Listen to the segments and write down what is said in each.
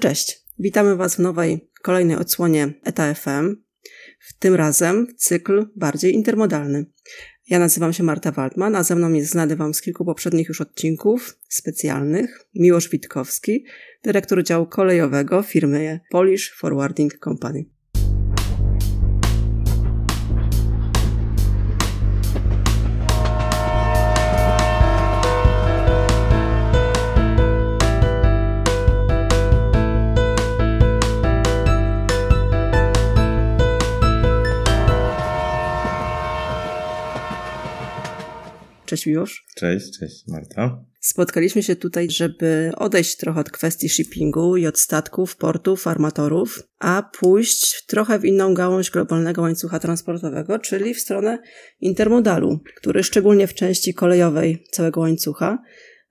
Cześć, witamy Was w nowej, kolejnej odsłonie ETA FM. W tym razem cykl bardziej intermodalny. Ja nazywam się Marta Waldman, a ze mną jest znany Wam z kilku poprzednich już odcinków specjalnych Miłosz Witkowski, dyrektor działu kolejowego firmy Polish Forwarding Company. Cześć Miłosz. Cześć, cześć Marta. Spotkaliśmy się tutaj, żeby odejść trochę od kwestii shippingu i od statków, portów, armatorów, a pójść trochę w inną gałąź globalnego łańcucha transportowego, czyli w stronę intermodalu, który szczególnie w części kolejowej całego łańcucha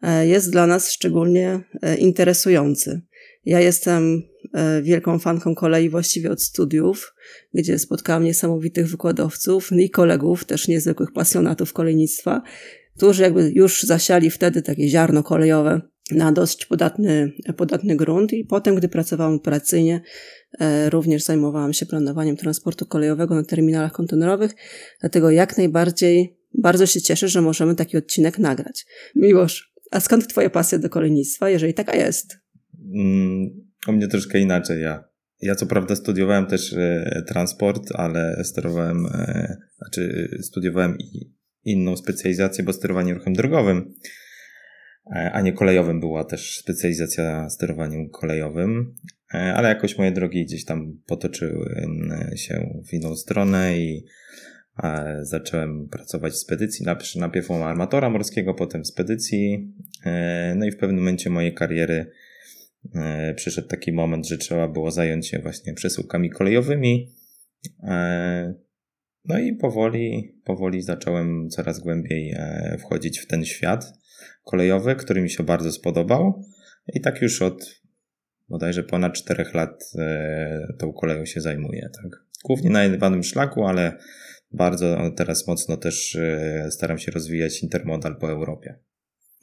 e, jest dla nas szczególnie e, interesujący. Ja jestem e, wielką fanką kolei właściwie od studiów, gdzie spotkałam niesamowitych wykładowców i kolegów, też niezwykłych pasjonatów kolejnictwa, którzy jakby już zasiali wtedy takie ziarno kolejowe na dość podatny, podatny grunt i potem, gdy pracowałam operacyjnie, e, również zajmowałam się planowaniem transportu kolejowego na terminalach kontenerowych, dlatego jak najbardziej bardzo się cieszę, że możemy taki odcinek nagrać. Miłosz, a skąd twoja pasja do kolejnictwa, jeżeli taka jest? Mm, u mnie troszkę inaczej. Ja, ja co prawda studiowałem też e, transport, ale sterowałem, e, znaczy studiowałem i inną specjalizację, bo sterowanie ruchem drogowym, e, a nie kolejowym była też specjalizacja sterowaniem kolejowym, e, ale jakoś moje drogi gdzieś tam potoczyły się w inną stronę i e, zacząłem pracować w spedycji, najpierw u armatora morskiego, potem w spedycji, no i w pewnym momencie mojej kariery przyszedł taki moment, że trzeba było zająć się właśnie przesyłkami kolejowymi. No i powoli, powoli zacząłem coraz głębiej e, wchodzić w ten świat kolejowy, który mi się bardzo spodobał. I tak już od bodajże ponad czterech lat e, tą koleją się zajmuję. Tak. Głównie na jednym szlaku, ale bardzo teraz mocno też e, staram się rozwijać intermodal po Europie.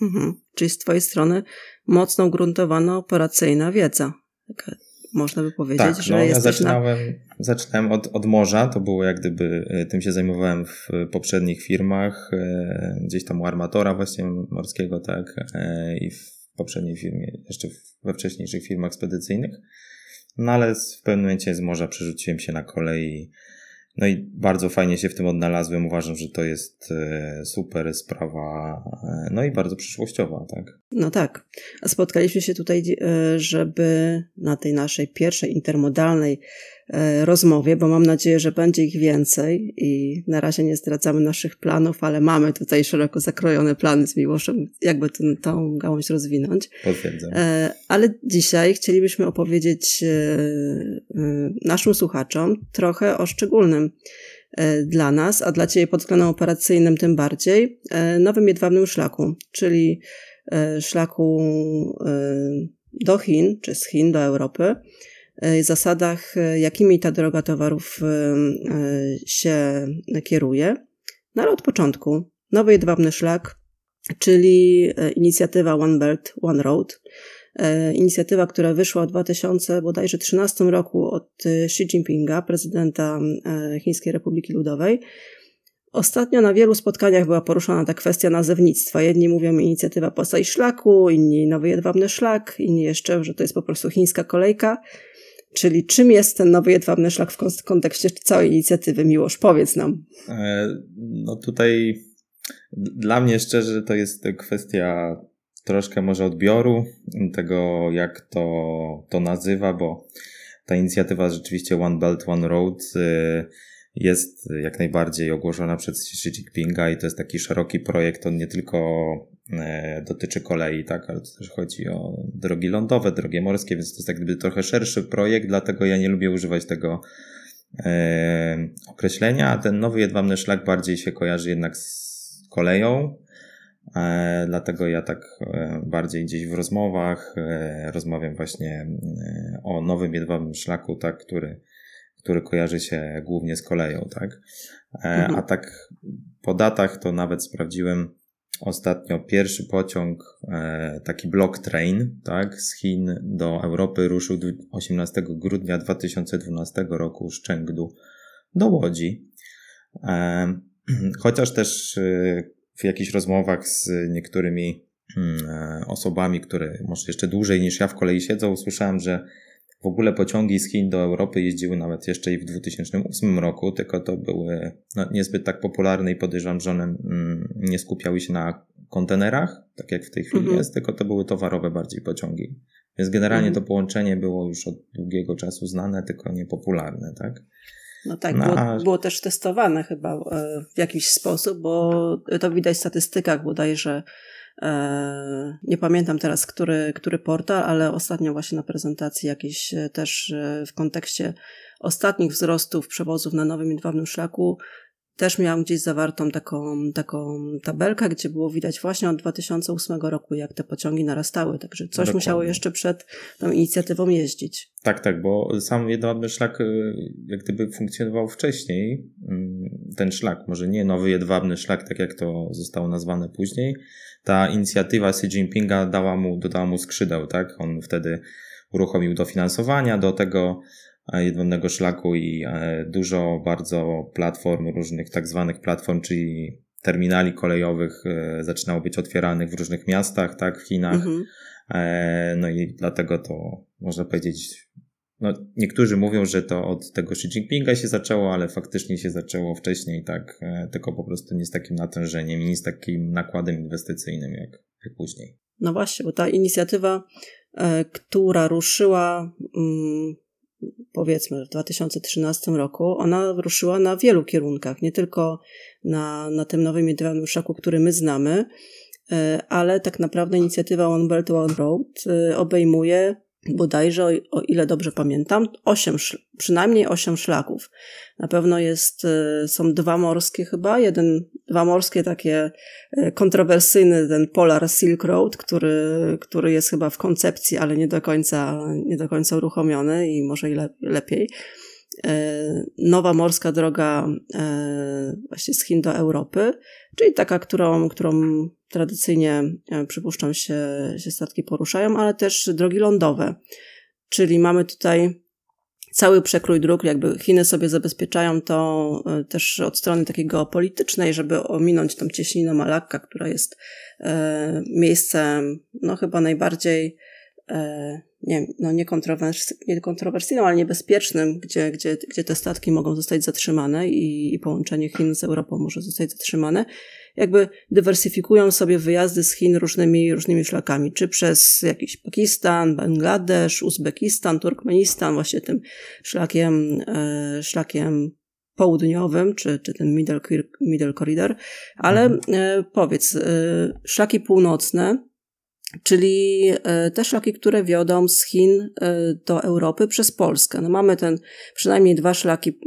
Mhm. Czyli z Twojej strony mocno ugruntowana operacyjna wiedza. Taka można by powiedzieć, tak, że no, ja zaczynałem, na... zaczynałem od, od morza, to było jak gdyby, e, tym się zajmowałem w poprzednich firmach, e, gdzieś tam u armatora właśnie morskiego, tak, e, i w poprzedniej firmie, jeszcze we wcześniejszych firmach spedycyjnych. No ale w pewnym momencie z morza przerzuciłem się na kolej no i bardzo fajnie się w tym odnalazłem. Uważam, że to jest e, super sprawa, e, no i bardzo przyszłościowa, tak? No tak. Spotkaliśmy się tutaj, e, żeby na tej naszej pierwszej intermodalnej rozmowie, bo mam nadzieję, że będzie ich więcej i na razie nie zdradzamy naszych planów, ale mamy tutaj szeroko zakrojone plany z Miłoszem, jakby ten, tą gałąź rozwinąć. Potwierdzam. E, ale dzisiaj chcielibyśmy opowiedzieć e, naszym słuchaczom trochę o szczególnym dla nas, a dla Ciebie pod względem operacyjnym tym bardziej, nowym jedwabnym szlaku, czyli szlaku do Chin, czy z Chin do Europy, E, zasadach, e, jakimi ta droga towarów e, się kieruje. No ale od początku nowy jedwabny szlak, czyli inicjatywa One Belt, One Road. Inicjatywa, która wyszła w 2013 roku od Xi Jinpinga, prezydenta Chińskiej Republiki Ludowej. Ostatnio na wielu spotkaniach była poruszana ta kwestia nazewnictwa. Jedni mówią inicjatywa Posta Szlaku, inni Nowy Jedwabny Szlak, inni jeszcze, że to jest po prostu chińska kolejka. Czyli czym jest ten nowy jedwabny szlak w kontekście całej inicjatywy? Miłosz, powiedz nam. E, no tutaj dla mnie szczerze to jest kwestia troszkę może odbioru tego, jak to, to nazywa, bo ta inicjatywa rzeczywiście One Belt, One Road e, jest jak najbardziej ogłoszona przez Xi Jinpinga i to jest taki szeroki projekt. On nie tylko dotyczy kolei, tak, ale to też chodzi o drogi lądowe, drogi morskie, więc to jest tak gdyby trochę szerszy projekt, dlatego ja nie lubię używać tego e, określenia, a ten nowy jedwabny szlak bardziej się kojarzy jednak z koleją, e, dlatego ja tak e, bardziej gdzieś w rozmowach e, rozmawiam właśnie e, o nowym jedwabnym szlaku, tak, który, który kojarzy się głównie z koleją, tak. Mhm. A tak po datach to nawet sprawdziłem, ostatnio pierwszy pociąg, e, taki block train, tak, z Chin do Europy ruszył 18 grudnia 2012 roku z Chengdu do Łodzi. E, chociaż też e, w jakichś rozmowach z niektórymi mm, osobami, które może jeszcze dłużej niż ja w kolei siedzą, usłyszałem, że w ogóle pociągi z Chin do Europy jeździły nawet jeszcze i w 2008 roku, tylko to były no, niezbyt tak popularne i podejrzewam, że one mm, nie skupiały się na kontenerach, tak jak w tej chwili mm -hmm. jest, tylko to były towarowe bardziej pociągi. Więc generalnie mm -hmm. to połączenie było już od długiego czasu znane, tylko niepopularne, tak? No tak, no, było, a... było, też testowane chyba e, w jakiś sposób, bo to widać w statystykach bodajże, E, nie pamiętam teraz, który, który portal, ale ostatnio właśnie na prezentacji jakiejś e, też e, w kontekście ostatnich wzrostów przewozów na nowym i dwawnym szlaku też miałam gdzieś zawartą taką, taką tabelkę, gdzie było widać właśnie od 2008 roku, jak te pociągi narastały. Także coś Dokładnie. musiało jeszcze przed tą inicjatywą jeździć. Tak, tak, bo sam jedwabny szlak jak gdyby funkcjonował wcześniej. Mm, ten szlak, może nie nowy jedwabny szlak, tak jak to zostało nazwane później, ta inicjatywa Xi Jinpinga dała mu, dodała mu skrzydeł, tak? On wtedy uruchomił dofinansowania do tego e, jedwabnego szlaku i e, dużo bardzo platform, różnych tak zwanych platform, czyli terminali kolejowych e, zaczynało być otwieranych w różnych miastach, tak, w Chinach. Mhm. No i dlatego to można powiedzieć no, niektórzy mówią, że to od tego Xi Jinpinga się zaczęło, ale faktycznie się zaczęło wcześniej, tak, tylko po prostu nie z takim natężeniem i nie z takim nakładem inwestycyjnym jak, jak później. No właśnie, bo ta inicjatywa, która ruszyła mm, powiedzmy w 2013 roku, ona ruszyła na wielu kierunkach, nie tylko na, na tym nowym idealnym szoku, który my znamy, e, ale tak naprawdę inicjatywa One Belt One Road obejmuje bodajże, o, ile dobrze pamiętam, osiem, przynajmniej osiem szlaków. Na pewno jest, y, są dwa morskie chyba, jeden, dwa morskie takie y, kontrowersyjny, ten Polar Silk Road, który, który jest chyba w koncepcji, ale nie do końca, nie do końca uruchomiony i może i lepiej. E, nowa morska droga e, właśnie z Chin do Europy, czyli taka, którą, którą tradycyjnie e, przypuszczam się, się statki poruszają, ale też drogi lądowe. Czyli mamy tutaj cały przekrój dróg, jakby Chiny sobie zabezpieczają to też od strony takiej geopolitycznej, żeby ominąć tą cieśninę Malakka, która jest miejscem, no chyba najbardziej nie, no nie, kontrowers nie kontrowersyjnym, ale niebezpiecznym, gdzie, gdzie, gdzie te statki mogą zostać zatrzymane i, i połączenie Chin z Europą może zostać zatrzymane, jakby dywersyfikują sobie wyjazdy z Chin różnymi, różnymi szlakami, czy przez jakiś Pakistan, Bangladesz, Uzbekistan, Turkmenistan, właśnie tym szlakiem, e, szlakiem południowym, czy, czy ten middle, middle corridor, ale mhm. e, powiedz, e, szlaki północne, czyli e, te szlaki, które wiodą z Chin e, do Europy przez Polskę. No mamy ten, przynajmniej dwa szlaki,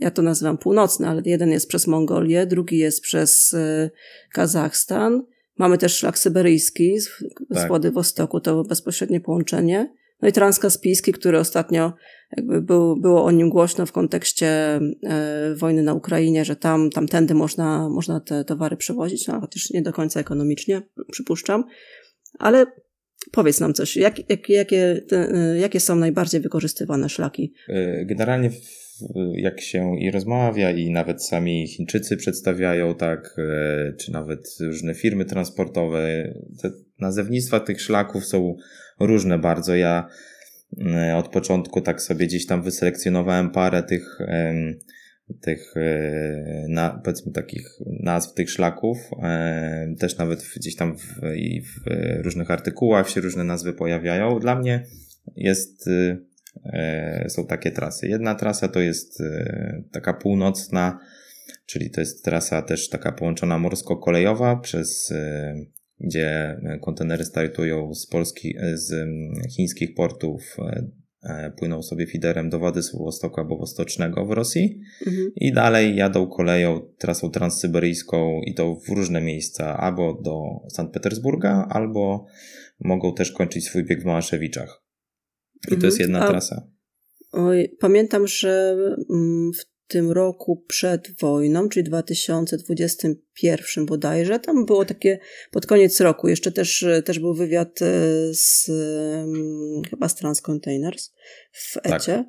ja to nazywam północne, ale jeden jest przez Mongolię, drugi jest przez e, Kazachstan. Mamy też szlak syberyjski z, tak. z Władywostoku, to bezpośrednie połączenie. No i transkaspijski, który ostatnio jakby był, było o nim głośno w kontekście wojny na Ukrainie, że tam, tamtędy można, można te towary przewozić, no, chociaż nie do końca ekonomicznie, przypuszczam. Ale powiedz nam coś, jak, jak, jakie, te, jakie są najbardziej wykorzystywane szlaki? E, generalnie jak się i rozmawia, i nawet sami Chińczycy przedstawiają, tak, e, czy nawet różne firmy transportowe, te nazewnictwa tych szlaków są różne bardzo. Ja od początku tak sobie gdzieś tam wyselekcjonowałem parę tych tych, e, na, powiedzmy takich nazw tych szlaków. E, też nawet gdzieś tam w, w różnych artykułach się różne nazwy pojawiają. Dla mnie jest, e, są takie trasy. Jedna trasa to jest taka północna, czyli to jest trasa też taka połączona morsko-kolejowa przez gdzie kontenery startują z Polski, z chińskich portów E, płyną sobie fiderem do Władysławostoku albo Wostocznego w Rosji mhm. i dalej jadą koleją, trasą transsyberyjską i to w różne miejsca, albo do Sankt Petersburga, albo mogą też kończyć swój bieg w Małaszewiczach. I mhm. to jest jedna A, trasa. Oj, pamiętam, że mm, w tym roku przed wojną, czyli 2021 bodajże. Tam było takie pod koniec roku. Jeszcze też, też był wywiad e, z chyba z Transcontainers w tak. ECie. Tak.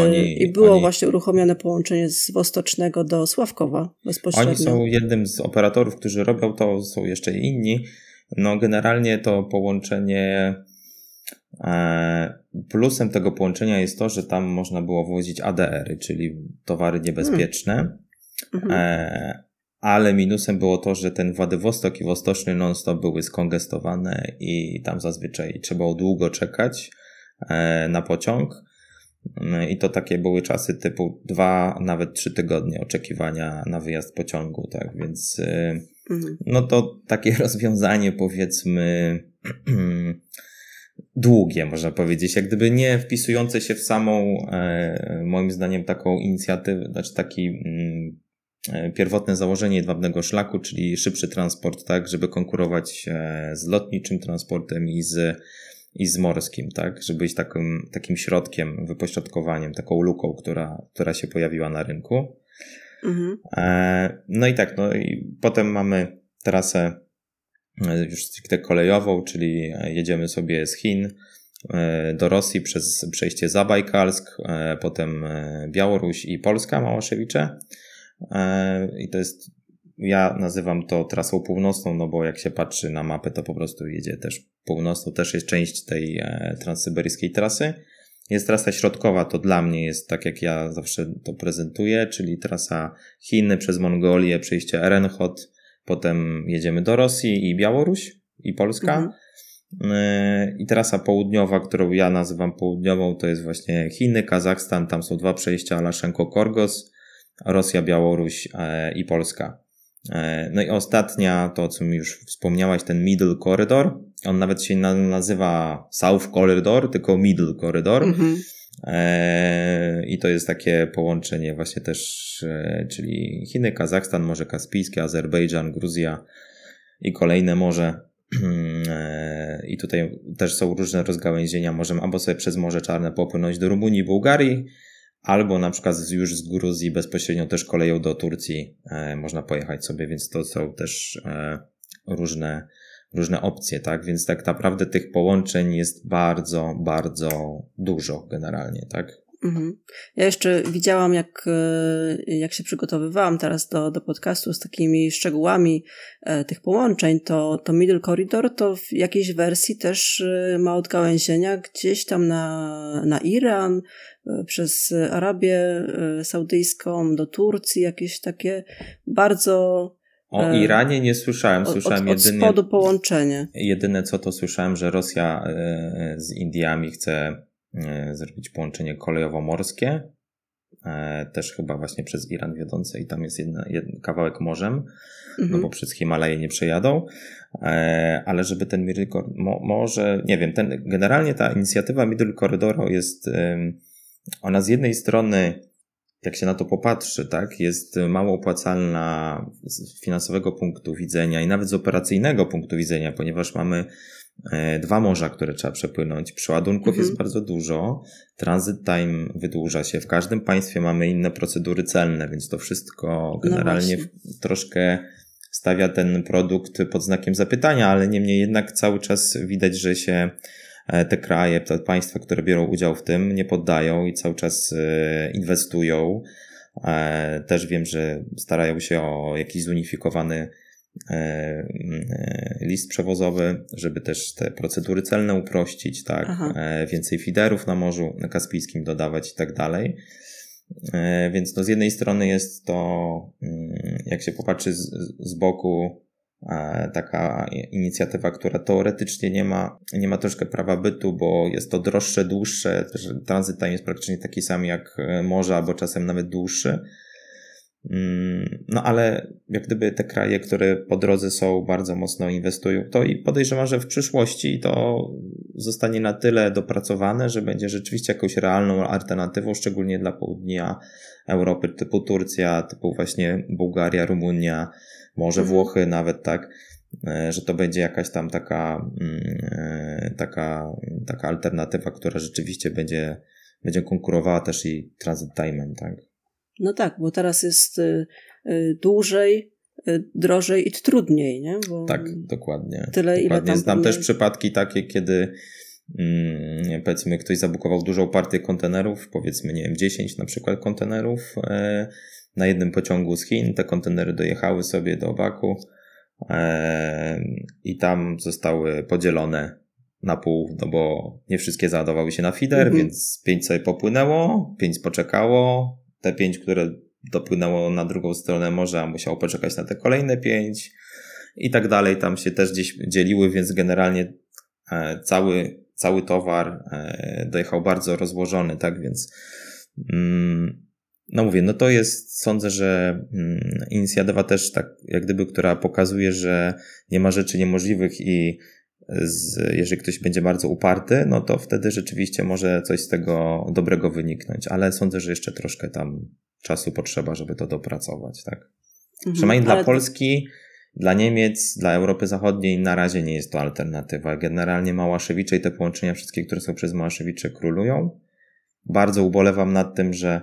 Oni, I było oni, właśnie uruchomione połączenie z Wostocznego do Sławkowa bezpośrednio. Oni są jednym z operatorów, którzy robią to, są jeszcze inni. No generalnie to połączenie plusem tego połączenia jest to, że tam można było wozić ADR-y, czyli towary niebezpieczne. E, ale minusem było to, że ten Władywostok i Wostoczny non-stop były skongestowane i tam zazwyczaj trzeba było długo czekać e, na pociąg. I to takie były czasy typu dwa, nawet trzy tygodnie oczekiwania na wyjazd pociągu, tak więc mhm. no to takie rozwiązanie powiedzmy długie, można powiedzieć, jak gdyby nie wpisujące się w samą, e, moim zdaniem, taką inicjatywę, znaczy taki mm, e, pierwotne założenie jedwabnego szlaku, czyli szybszy transport, tak, żeby konkurować e, z lotniczym transportem i z, i z morskim, tak, żeby być takim, takim środkiem, wypośrodkowaniem, taką luką, która, która się pojawiła na rynku. Mhm. No i tak, no i potem mamy trasę już stricte kolejową, czyli jedziemy sobie z Chin e, do Rosji przez przejście Zabajkalsk, e, potem e, Białoruś i Polska, Małaszewicze. I to jest, ja nazywam to trasą północną, no bo jak się patrzy na mapę, to po prostu jedzie też północną, też jest część tej transsyberyjskiej trasy. Jest trasa środkowa, to dla mnie jest tak, jak ja zawsze to prezentuję, czyli trasa Chiny przez Mongolię, przejście Erenhot, Potem jedziemy do Rosji i Białoruś i Polska. Mhm. Y, I trasa południowa, którą ja nazywam południową, to jest właśnie Chiny, Kazachstan, tam są dwa przejścia, Laszenko-Korgos, Rosja, Białoruś e, i Polska. E, no i ostatnia, to o czym już wspomniałaś, ten Middle Corridor. On nawet się nazywa South Corridor, tylko Middle Corridor. Mhm. E, I to jest takie połączenie właśnie też, e, czyli Chiny, Kazachstan, Morze Kaspijskie, Azerbejdżan, Gruzja i kolejne morze. E, I tutaj też są różne rozgałęzienia. Możemy albo sobie przez Morze Czarne popłynąć do Rumunii, Bułgarii, albo na przykład już z Gruzji bezpośrednio też koleją do Turcji można pojechać sobie, więc to są też różne różne opcje, tak? Więc tak naprawdę tych połączeń jest bardzo, bardzo dużo generalnie, tak? Mhm. Ja jeszcze widziałam, jak, e, jak się przygotowywałam teraz do, do podcastu z takimi szczegółami e, tych połączeń, to, to Middle Corridor to w jakiejś wersji też e, ma odgałęzienia gdzieś tam na, na Iran, przez Arabię Saudyjską do Turcji, jakieś takie bardzo o e, Iranie nie słyszałem. Słyszałem od, od jedynie. spodu połączenie. Jedyne co to słyszałem, że Rosja e, z Indiami chce e, zrobić połączenie kolejowo-morskie. Też chyba właśnie przez Iran wiodące i tam jest jedna, jeden kawałek morzem, no mhm. no bo przez Himalaje nie przejadą. Ale żeby ten Middle Corridor, może, nie wiem, ten, generalnie ta inicjatywa Middle Corridor jest, ona z jednej strony jak się na to popatrzy, tak, jest mało opłacalna z finansowego punktu widzenia i nawet z operacyjnego punktu widzenia, ponieważ mamy e, dwa morza, które trzeba przepłynąć. Przeładunków mhm. jest bardzo dużo, transit time wydłuża się. W każdym państwie mamy inne procedury celne, więc to wszystko no generalnie no troszkę stawia ten produkt pod znakiem zapytania, ale niemniej jednak cały czas widać, że się te kraje, te państwa, które biorą udział w tym, nie poddają i cały czas e, inwestują. E, też wiem, że starają się o jakiś zunifikowany list przewozowy, żeby też te procedury celne uprościć, tak, Aha. więcej fiderów na Morzu Kaspijskim dodawać i tak dalej. Więc no z jednej strony jest to, mm, jak się popatrzy z, z boku, E, taka inicjatywa, która teoretycznie nie ma, nie ma troszkę prawa bytu, bo jest to droższe, dłuższe, też tranzyt tam jest praktycznie taki sam jak e, morze, albo czasem nawet dłuższy. Mm, no ale jak gdyby te kraje, które po drodze są, bardzo mocno inwestują to i podejrzewam, że w przyszłości to zostanie na tyle dopracowane, że będzie rzeczywiście jakąś realną alternatywą, szczególnie dla południa Europy, typu Turcja, typu właśnie Bułgaria, Rumunia, może. Włochy nawet, tak, e, że to będzie jakaś tam taka, mm, e, taka, taka alternatywa, która rzeczywiście będzie, będzie konkurowała też i transit time'em, tak. No tak, bo teraz jest y, y, dłużej, y, drożej i trudniej, nie? Bo tak, dokładnie. Tyle, dokładnie. ile tam Znam też przypadki takie, kiedy mm, powiedzmy ktoś zabukował dużą partię kontenerów, powiedzmy, nie wiem, 10 na przykład kontenerów e, na jednym pociągu z Chin. Te kontenery dojechały sobie do Baku i tam zostały podzielone na pół, no bo nie wszystkie załadowały się na feeder, mhm. więc pięć sobie popłynęło, pięć poczekało, te pięć, które dopłynęło na drugą stronę morza, musiało poczekać na te kolejne pięć i tak dalej, tam się też gdzieś dzieliły, więc generalnie e, cały, cały towar e, dojechał bardzo rozłożony, tak, więc mm, no mówię, no to jest, sądzę, że mm, inicjatywa też tak, jak gdyby, która pokazuje, że nie ma rzeczy niemożliwych i z, jeżeli ktoś będzie bardzo uparty, no to wtedy rzeczywiście może coś z tego dobrego wyniknąć, ale sądzę, że jeszcze troszkę tam czasu potrzeba, żeby to dopracować, tak? Mhm, Przynajmniej dla Polski, dla Niemiec, dla Europy Zachodniej na razie nie jest to alternatywa. Generalnie Małaszewicze i te połączenia wszystkie, które są przez Małaszewicze królują. Bardzo ubolewam nad tym, że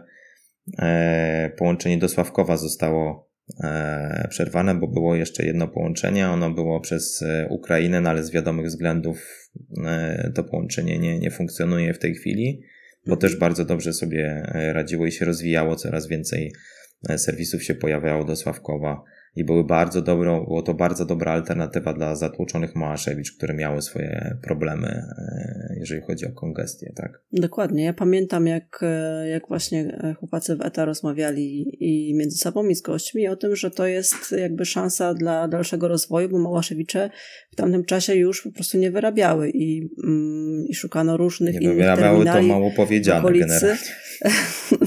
połączenie do Sławkowa zostało E, przerwane, bo było jeszcze jedno połączenie. Ono było przez e, Ukrainę, no ale z wiadomych względów e, to połączenie nie, nie funkcjonuje w tej chwili, bo mhm. też bardzo dobrze sobie radziło i się rozwijało. Coraz więcej serwisów się pojawiało do Sławkowa i były bardzo dobrą, było to bardzo dobra alternatywa dla zatłoczonych Małaszewicz, które miały swoje problemy, e, jeżeli chodzi o kongestię, tak? Dokładnie. Ja pamiętam, jak, e, jak właśnie e, chłopacy w ETA rozmawiali i między sobą i z gośćmi o tym, że to jest jakby szansa dla dalszego rozwoju, bo Małaszewicze w tamtym czasie już po prostu nie wyrabiały i, mm, i szukano różnych nie innych wyrabiały, to mało powiedziane generalnie.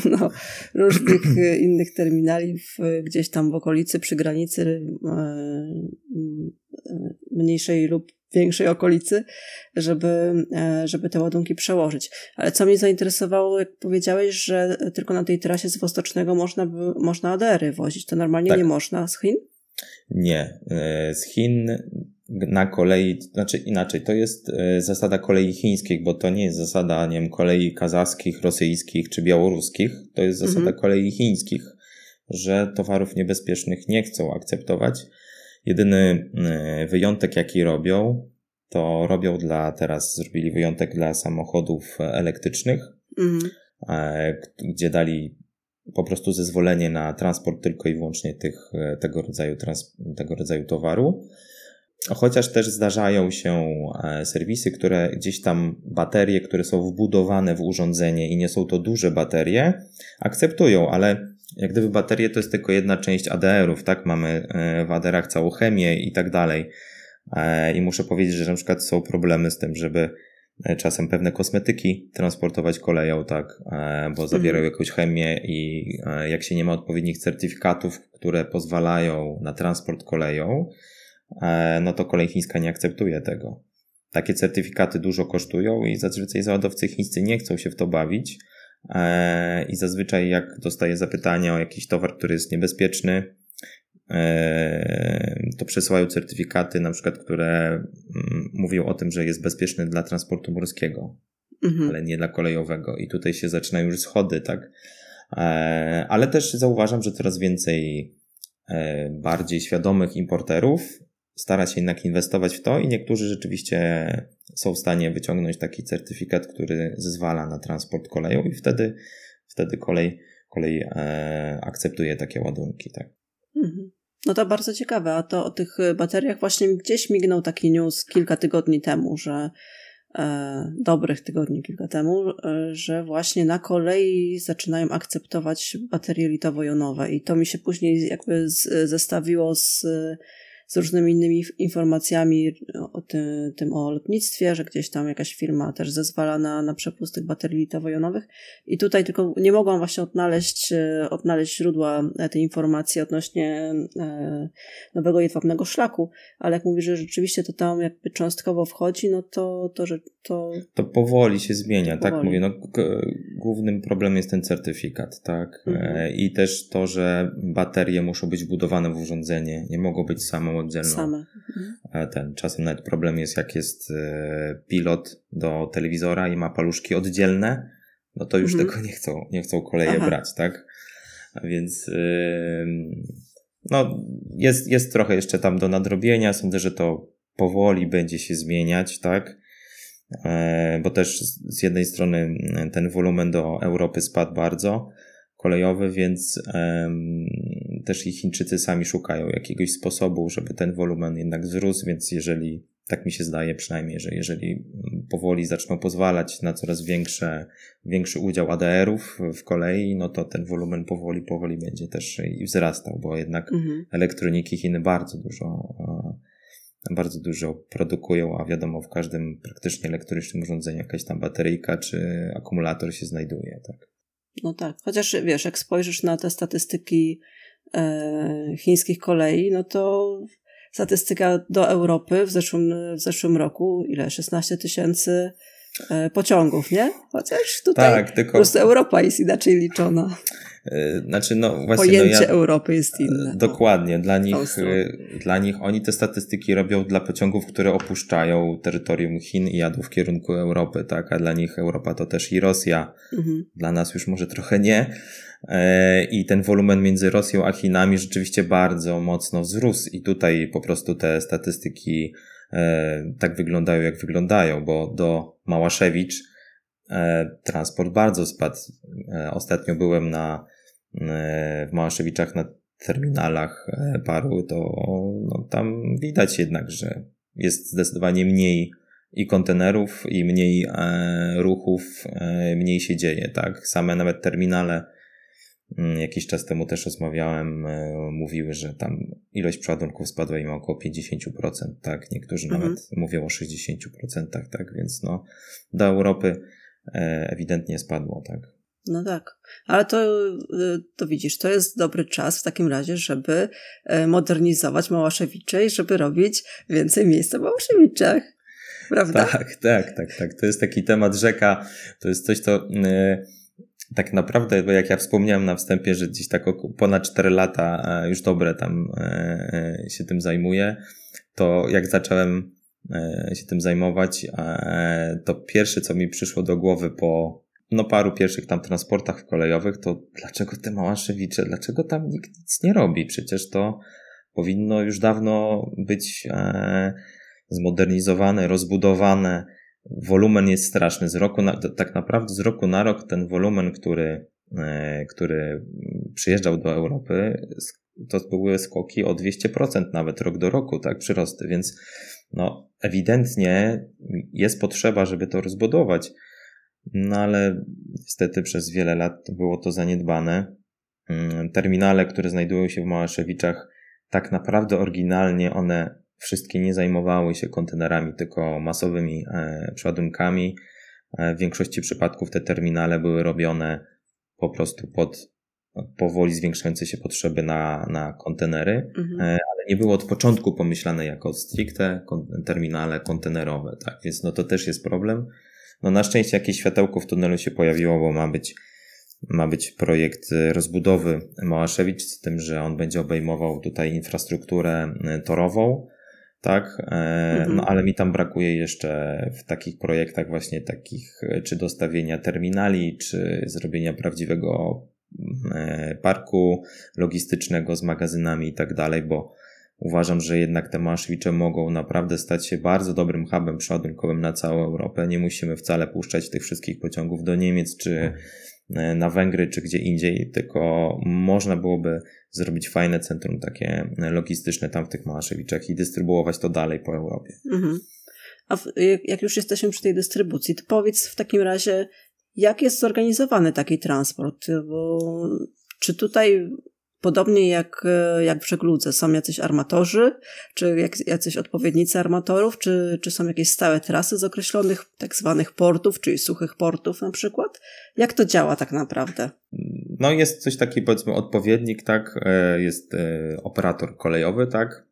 no, różnych innych terminali w, gdzieś tam w okolicy, przy granicy granicy e, e, mniejszej lub większej okolicy, żeby, e, żeby te ładunki przełożyć. Ale co mnie zainteresowało, jak powiedziałeś, że tylko na tej trasie z Wostocznego można, można ADR-y wozić. To normalnie tak. nie można z Chin? Nie. Z Chin na kolei, znaczy inaczej, to jest zasada kolei chińskich, bo to nie jest zasada, nie wiem, kolei kazachskich, rosyjskich czy białoruskich, to jest zasada mhm. kolei chińskich że towarów niebezpiecznych nie chcą akceptować. Jedyny e, wyjątek, jaki robią, to robią dla, teraz zrobili wyjątek dla samochodów elektrycznych, mhm. E, gdzie dali po prostu zezwolenie na transport tylko i wyłącznie tych, e, tego, rodzaju, tego rodzaju towaru. Chociaż też zdarzają się serwisy, które gdzieś tam baterie, które są wbudowane w urządzenie i nie są to duże baterie, akceptują, ale jak gdyby baterie to jest tylko jedna część ADR-ów, tak? Mamy e, w ADR-ach całą chemię i tak dalej. E, I muszę powiedzieć, że na przykład są problemy z tym, żeby e, czasem pewne kosmetyki transportować koleją, tak, bo zawierają mhm. jakąś chemię i jak się nie ma odpowiednich certyfikatów, które pozwalają na transport koleją, no to kolej chińska nie akceptuje tego. Takie certyfikaty dużo kosztują i zazwyczaj załadowcy chińscy nie chcą się w to bawić, i zazwyczaj jak dostaję zapytanie o jakiś towar, który jest niebezpieczny, e, to przesyłają certyfikaty, na przykład, które mm, mówią o tym, że jest bezpieczny dla transportu morskiego, mhm. ale nie dla kolejowego. I tutaj się zaczynają już schody, tak? E, ale też zauważam, że coraz więcej bardziej świadomych importerów stara się jednak inwestować w to i niektórzy rzeczywiście są w stanie wyciągnąć taki certyfikat, który zezwala na transport koleją i wtedy, wtedy kolej, kolej e, akceptuje takie ładunki. Tak. Mhm. No to bardzo ciekawe, a to o tych bateriach właśnie gdzieś mignął taki news kilka tygodni temu, że e, dobrych tygodni kilka temu, e, że właśnie na kolei zaczynają akceptować baterie litowo-jonowe i to mi się później jakby z, zestawiło z z różnymi innymi informacjami o tym, tym o lotnictwie, że gdzieś tam jakaś firma też zezwala na, na przepust tych baterii litowo-jonowych. I tutaj tylko nie mogłam właśnie odnaleźć, e, odnaleźć źródła tej informacji odnośnie e, nowego jedwabnego szlaku, ale jak mówisz, że rzeczywiście to tam jakby cząstkowo wchodzi, no to, to że to... To powoli się zmienia, tak powoli. tak mówię. No, głównym problemem jest ten certyfikat, tak? Mhm. E, I też to, że baterie muszą być budowane w urządzenie, nie mogą być same oddzielną. Same. Mhm. Ten, czasem nawet problem jest, jak jest e, pilot do telewizora i ma paluszki oddzielne, no to już mhm. tego nie chcą, nie chcą koleje Aha. brać, tak? Więc no, jest, jest trochę jeszcze tam do nadrobienia. Sądzę, że to powoli będzie się zmieniać, tak? E, bo też z jednej strony ten wolumen do Europy spadł bardzo kolejowy, więc też i Chińczycy sami szukają jakiegoś sposobu, żeby ten wolumen jednak wzrósł, więc jeżeli tak mi się zdaje przynajmniej, że jeżeli powoli zaczną pozwalać na coraz większe, większy udział ADR-ów w kolei, no to ten wolumen powoli, powoli będzie też i wzrastał, bo jednak mhm. elektroniki Chiny bardzo dużo, bardzo dużo produkują, a wiadomo, w każdym praktycznie elektrycznym urządzeniu jakaś tam bateryjka czy akumulator się znajduje, tak. No tak, chociaż wiesz, jak spojrzysz na te statystyki e, chińskich kolei, no to statystyka do Europy w zeszłym, w zeszłym roku, ile? 16 tysięcy pociągów, nie? Chociaż tutaj tak, tylko... po prostu Europa jest inaczej liczona. E, znaczy, no właśnie. Pojęcie no ja, Europy jest inne. Dokładnie. Dla nich, dla nich oni te statystyki robią dla pociągów, które opuszczają terytorium Chin i jadą w kierunku Europy, tak? A dla nich Europa to też i Rosja. Mhm. Dla nas już może trochę nie. E, I ten wolumen między Rosją a Chinami rzeczywiście bardzo mocno wzrósł, i tutaj po prostu te statystyki e, tak wyglądają, jak wyglądają, bo do Małaszewicz transport bardzo spadł. Ostatnio byłem na w Małaszewiczach na terminalach e, paru, to no, tam widać jednak, że jest zdecydowanie mniej i kontenerów, i mniej e, ruchów, e, mniej się dzieje, tak? Same nawet terminale, jakiś czas temu też rozmawiałem, e, mówiły, że tam ilość przeładunków spadła im około 50%, tak? Niektórzy mhm. nawet mówią o 60%, tak? Więc no, do Europy e, ewidentnie spadło, tak? No tak, ale to, y, to widzisz, to jest dobry czas w takim razie, żeby e, modernizować Małaszewicze i żeby robić więcej miejsca w Małaszewiczach. Prawda? Tak, tak, tak, tak. To jest taki temat rzeka. To jest coś, to yy, tak naprawdę, bo jak ja wspomniałem na wstępie, że gdzieś tak ponad 4 lata już dobre tam yy, się tym zajmuję, to jak zacząłem się tym zajmować, to pierwsze, co mi przyszło do głowy po no paru pierwszych tam transportach kolejowych, to dlaczego te Małaszewicze, dlaczego tam nikt nic nie robi? Przecież to powinno już dawno być e, zmodernizowane, rozbudowane. Wolumen jest straszny. Z roku na, tak naprawdę z roku na rok ten wolumen, który, e, który przyjeżdżał do Europy, to były skoki o 200% nawet rok do roku, tak, przyrosty, więc no ewidentnie jest potrzeba, żeby to rozbudować. No ale niestety przez wiele lat było to zaniedbane. Mm, terminale, które znajdują się w Małaszewiczach, tak naprawdę oryginalnie one wszystkie nie zajmowały się kontenerami, tylko masowymi e, przeładunkami. E, w większości przypadków te terminale były robione po prostu pod powoli zwiększające się potrzeby na, na kontenery, mhm. E, ale nie było od początku pomyślane jako stricte terminale kontenerowe, tak? Więc no to też jest problem. No na szczęście jakieś światełko w tunelu się pojawiło, bo ma być, ma być projekt rozbudowy Małaszewicz z tym, że on będzie obejmował tutaj infrastrukturę torową, tak, e, mhm. no ale mi tam brakuje jeszcze w takich projektach właśnie takich, czy dostawienia terminali, czy zrobienia prawdziwego parku logistycznego z magazynami i tak dalej, bo Uważam, że jednak te maszwicze mogą naprawdę stać się bardzo dobrym hubem przeładunkowym na całą Europę. Nie musimy wcale puszczać tych wszystkich pociągów do Niemiec czy e, na Węgry czy gdzie indziej, tylko można byłoby zrobić fajne centrum takie logistyczne tam w tych Małaszewiczach i dystrybuować to dalej po Europie. Mhm. A w, jak już jesteśmy przy tej dystrybucji, to powiedz w takim razie, jak jest zorganizowany taki transport? Bo czy tutaj Podobnie jak, e, jak w żegludze są jacyś armatorzy, czy jacyś odpowiednicy armatorów, czy, czy są jakieś stałe trasy z określonych tak zwanych portów, czyli suchych portów na przykład. Jak to działa tak naprawdę? No jest coś taki powiedzmy odpowiednik, tak, e, jest e, operator kolejowy, tak,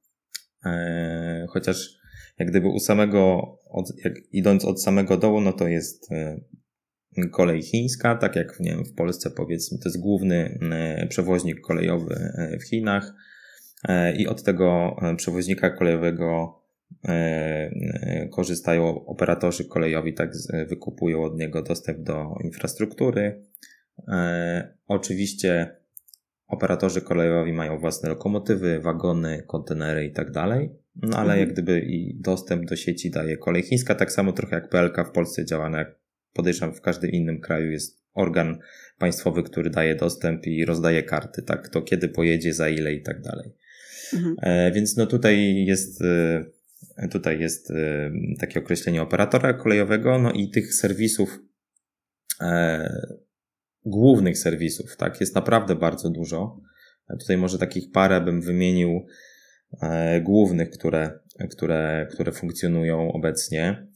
chociaż jak gdyby u samego, od, jak idąc od samego dołu, no to jest kolej chińska, tak jak nie wiem, w Polsce powiedzmy, to jest główny e, przewoźnik kolejowy e, w Chinach e, i od tego przewoźnika kolejowego korzystają operatorzy kolejowi, tak wykupują od niego dostęp do infrastruktury. Oczywiście operatorzy kolejowi mają własne lokomotywy, wagony, kontenery i tak dalej. No ale mhm. jak gdyby i dostęp do sieci daje kolej chińska, tak samo trochę jak PLK w Polsce działa, jak podejrzewam w każdym innym kraju jest organ państwowy, który daje dostęp i rozdaje karty, tak, to kiedy pojedzie, za ile i tak dalej. Mhm. E, więc no tutaj jest, e, tutaj jest e, takie określenie operatora kolejowego, no i tych serwisów, e, głównych serwisów, tak, jest naprawdę bardzo dużo. Tutaj może takich parę bym wymienił e, głównych, które, które, które funkcjonują obecnie.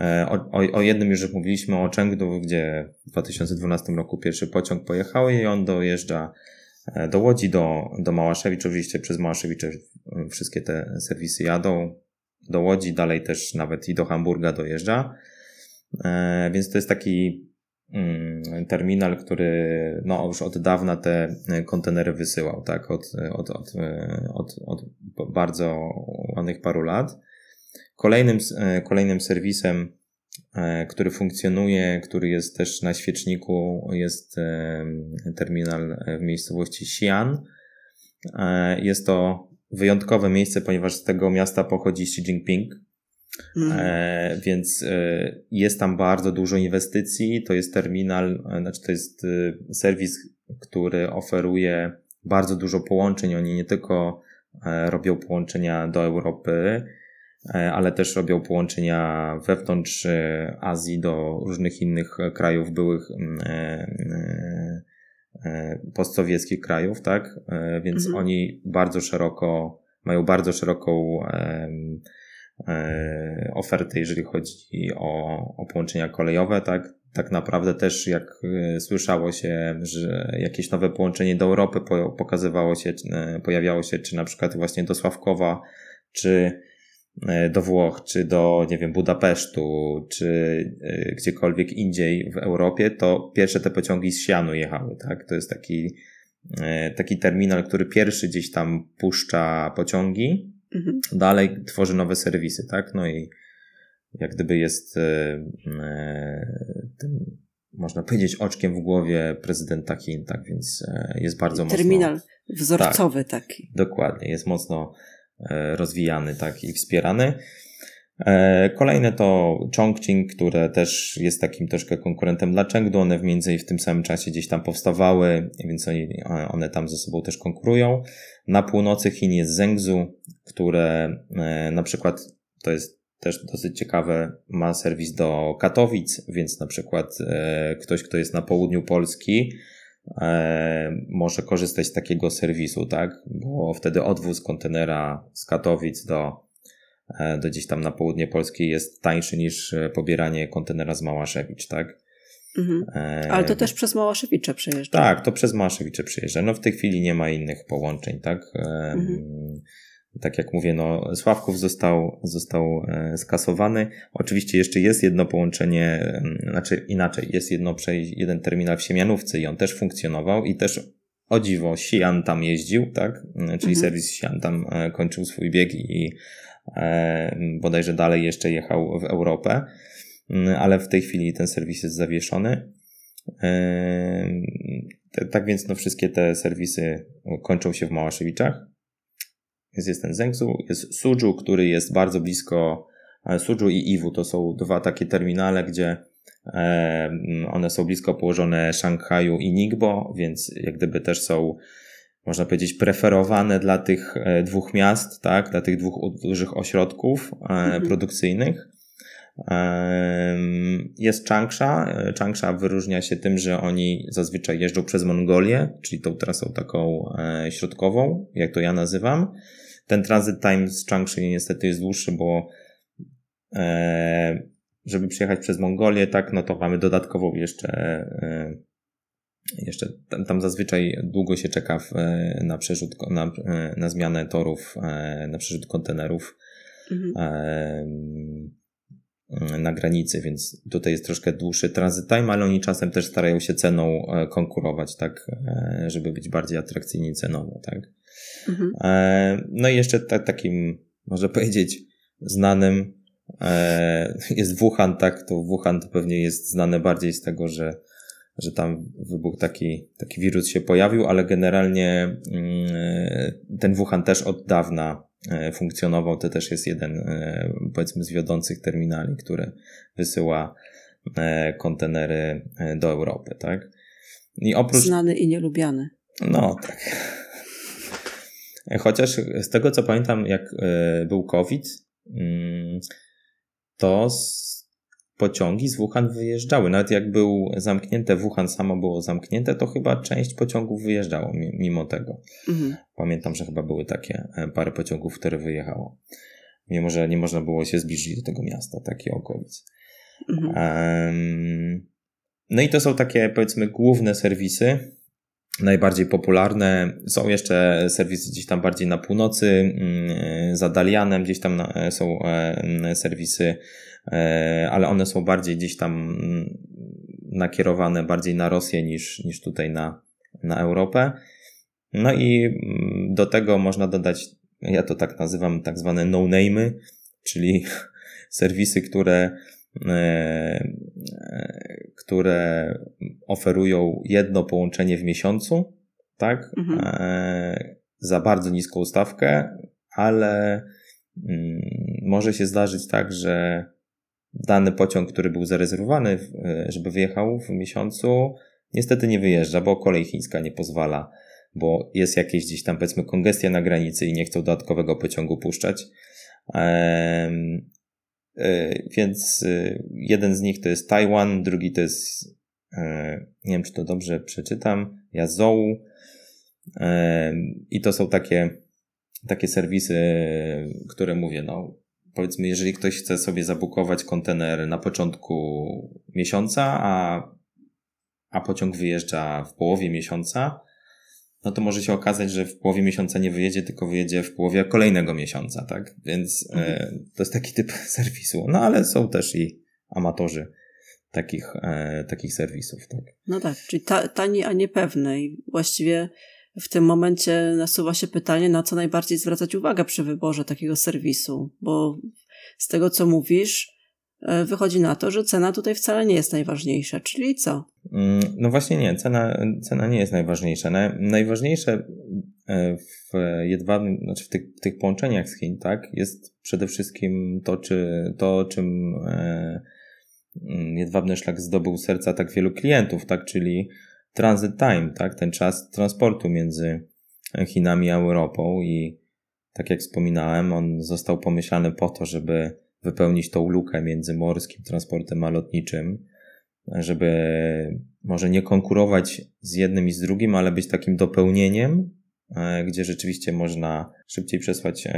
E, o, o, o jednym już mówiliśmy, o Chengdu, gdzie w 2012 roku pierwszy pociąg pojechał i on dojeżdża e, do Łodzi, do, do Małaszewicz. Oczywiście przez Małaszewicz wszystkie te serwisy jadą do Łodzi, dalej też nawet i do Hamburga dojeżdża. E, więc to jest taki mm, terminal, który no, już od dawna te kontenery wysyłał, tak, od, od, od, od bardzo ładnych paru lat. Kolejnym, e, kolejnym serwisem, e, który funkcjonuje, który jest też na świeczniku, jest e, terminal w miejscowości Xi'an. Jest to wyjątkowe miejsce, ponieważ z tego miasta pochodzi Xi Jinping. Mm. więc jest tam bardzo dużo inwestycji. To jest terminal, znaczy to jest serwis, który oferuje bardzo dużo połączeń. Oni nie tylko robią połączenia do Europy, E, ale też robią połączenia wewnątrz e, Azji do różnych innych krajów, byłych mm, e, postsowieckich krajów, tak? Więc mhm. oni bardzo szeroko, mają bardzo szeroką ofertę, jeżeli chodzi o, o połączenia kolejowe, tak? Tak naprawdę też jak słyszało się, że jakieś nowe połączenie do Europy pokazywało się, pojawiało się, czy na przykład właśnie do Sławkowa, czy E, do Włoch, czy do, nie wiem, Budapesztu, czy e, gdziekolwiek indziej w Europie, to pierwsze te pociągi z Sianu jechały, tak? To jest taki, e, taki terminal, który pierwszy gdzieś tam puszcza pociągi, mhm. dalej tworzy nowe serwisy, tak? No i jak gdyby jest tym, można powiedzieć, oczkiem w głowie prezydenta Chin, tak? Więc jest bardzo terminal mocno... Terminal wzorcowy tak, taki. Dokładnie, jest mocno E, rozwijany tak i wspierany. E, kolejne to Chongqing, które też jest takim troszkę konkurentem dla Chengdu. One w między w tym samym czasie gdzieś tam powstawały, więc oni, one tam ze sobą też konkurują. Na północy Chin jest Zhengzhou, które e, na przykład to jest też dosyć ciekawe, ma serwis do Katowic, więc na przykład ktoś, kto jest na południu Polski, E, może korzystać z takiego serwisu, tak? Bo wtedy odwóz kontenera z Katowic do, e, do gdzieś tam na południe Polski jest tańszy niż e, pobieranie kontenera z Małaszewicz, tak? Mhm. Ale to też przez Małaszewicze przejeżdża. Tak, to przez Małaszewicze przejeżdża. No w tej chwili nie ma innych połączeń, tak? Mhm tak jak mówię, no, Sławków został, został e, skasowany. Oczywiście jeszcze jest jedno połączenie, znaczy inaczej, jest jedno, jeden terminal w Siemianówce i on też funkcjonował i też o dziwo Sian tam jeździł, tak? Czyli mhm. serwis Sian tam e, kończył swój bieg i e, bodajże dalej jeszcze jechał w Europę, ale w tej chwili ten serwis jest zawieszony. Tak więc no wszystkie te serwisy kończą się w Małaszewiczach. Więc jest ten Zengsu, jest Suju, który jest bardzo blisko e, Suju i Iwu. To są dwa takie terminale, gdzie e, one są blisko położone Szanghaju i Ningbo, więc jak gdyby też są można powiedzieć, preferowane dla tych e, dwóch miast, tak, dla tych dwóch dużych ośrodków mhm. produkcyjnych. Jest Changsha. Changsha wyróżnia się tym, że oni zazwyczaj jeżdżą przez Mongolię, czyli tą trasą taką środkową, jak to ja nazywam. Ten transit time z Changsha niestety jest dłuższy, bo e, żeby przyjechać przez Mongolię, tak, no to mamy dodatkową jeszcze e, jeszcze tam, tam, zazwyczaj długo się czeka w, e, na przerzut, na, e, na zmianę torów, e, na przerzut kontenerów mhm. na granicy, więc tutaj jest troszkę dłuższy transit time, ale oni czasem też starają się ceną konkurować, tak, żeby być bardziej atrakcyjni cenowo, tak. Mhm. E, no i jeszcze tak, takim, można powiedzieć, znanym e, jest Wuhan, tak? To Wuhan to pewnie jest znane bardziej z tego, że że tam wybuch taki, taki wirus się pojawił, ale generalnie mm, ten Wuhan też od dawna e, funkcjonował. To też jest jeden, powiedzmy, z wiodących terminali, który wysyła kontenery do Europy, tak? I oprócz... Znany i nielubiany. No, tak. Chociaż z tego co pamiętam, jak był COVID, mm, to pociągi z Wuhan wyjeżdżały. Nawet jak był zamknięte, Wuhan samo było zamknięte, to chyba część pociągów wyjeżdżało mimo tego. Mhm. Pamiętam, że chyba były takie e, parę pociągów, które wyjechało. Mimo, że nie można było się zbliżyć do tego miasta, takie okolic. Mhm. Um, no i to są takie, powiedzmy, główne serwisy, najbardziej popularne. Są jeszcze serwisy gdzieś tam bardziej na północy, mm, za Dalianem, gdzieś tam są e, serwisy E, ale one są bardziej gdzieś tam mm, nakierowane bardziej na Rosję niż, niż tutaj na, na Europę. No i mm, do tego można dodać, ja to tak nazywam, tak zwane no-name'y, czyli serwisy, które, które oferują jedno połączenie w miesiącu, tak, mhm. E, za bardzo niską stawkę, ale mm, może się zdarzyć tak, że dany pociąg, który był zarezerwowany, e, żeby wyjechał w miesiącu, niestety nie wyjeżdża, bo kolej chińska nie pozwala, bo jest jakieś gdzieś tam powiedzmy kongestia na granicy i nie chcą dodatkowego pociągu puszczać. E, więc e, jeden z nich to jest Taiwan, drugi to jest, nie wiem czy to dobrze przeczytam, Yazou. I to są takie, takie serwisy, które mówię, no, powiedzmy, jeżeli ktoś chce sobie zabukować kontener na początku miesiąca, a, a pociąg wyjeżdża w połowie miesiąca, no to może się okazać, że w połowie miesiąca nie wyjedzie, tylko wyjedzie w połowie kolejnego miesiąca, tak? Więc mhm. e, to jest taki typ serwisu. No ale są też i amatorzy takich, e, takich serwisów, tak? No tak, czyli ta, tani, a niepewny i właściwie w tym momencie nasuwa się pytanie, na co najbardziej zwracać uwagę przy wyborze takiego serwisu, bo z tego co mówisz, wychodzi na to, że cena tutaj wcale nie jest najważniejsza, czyli co? Mm, no właśnie nie, cena, cena nie jest najważniejsza. Najważniejsze e, w jedwabnym, znaczy w tych, w tych połączeniach z Chin, tak, jest przede wszystkim to, czy, to czym e, mm, jedwabny szlak zdobył serca tak wielu klientów, tak, czyli transit time, tak, ten czas transportu między Chinami a Europą i tak jak wspominałem, on został pomyślany po to, żeby wypełnić tą lukę między morskim transportem a lotniczym, żeby może nie konkurować z jednym i z drugim, ale być takim dopełnieniem, e, gdzie rzeczywiście można szybciej przesłać e,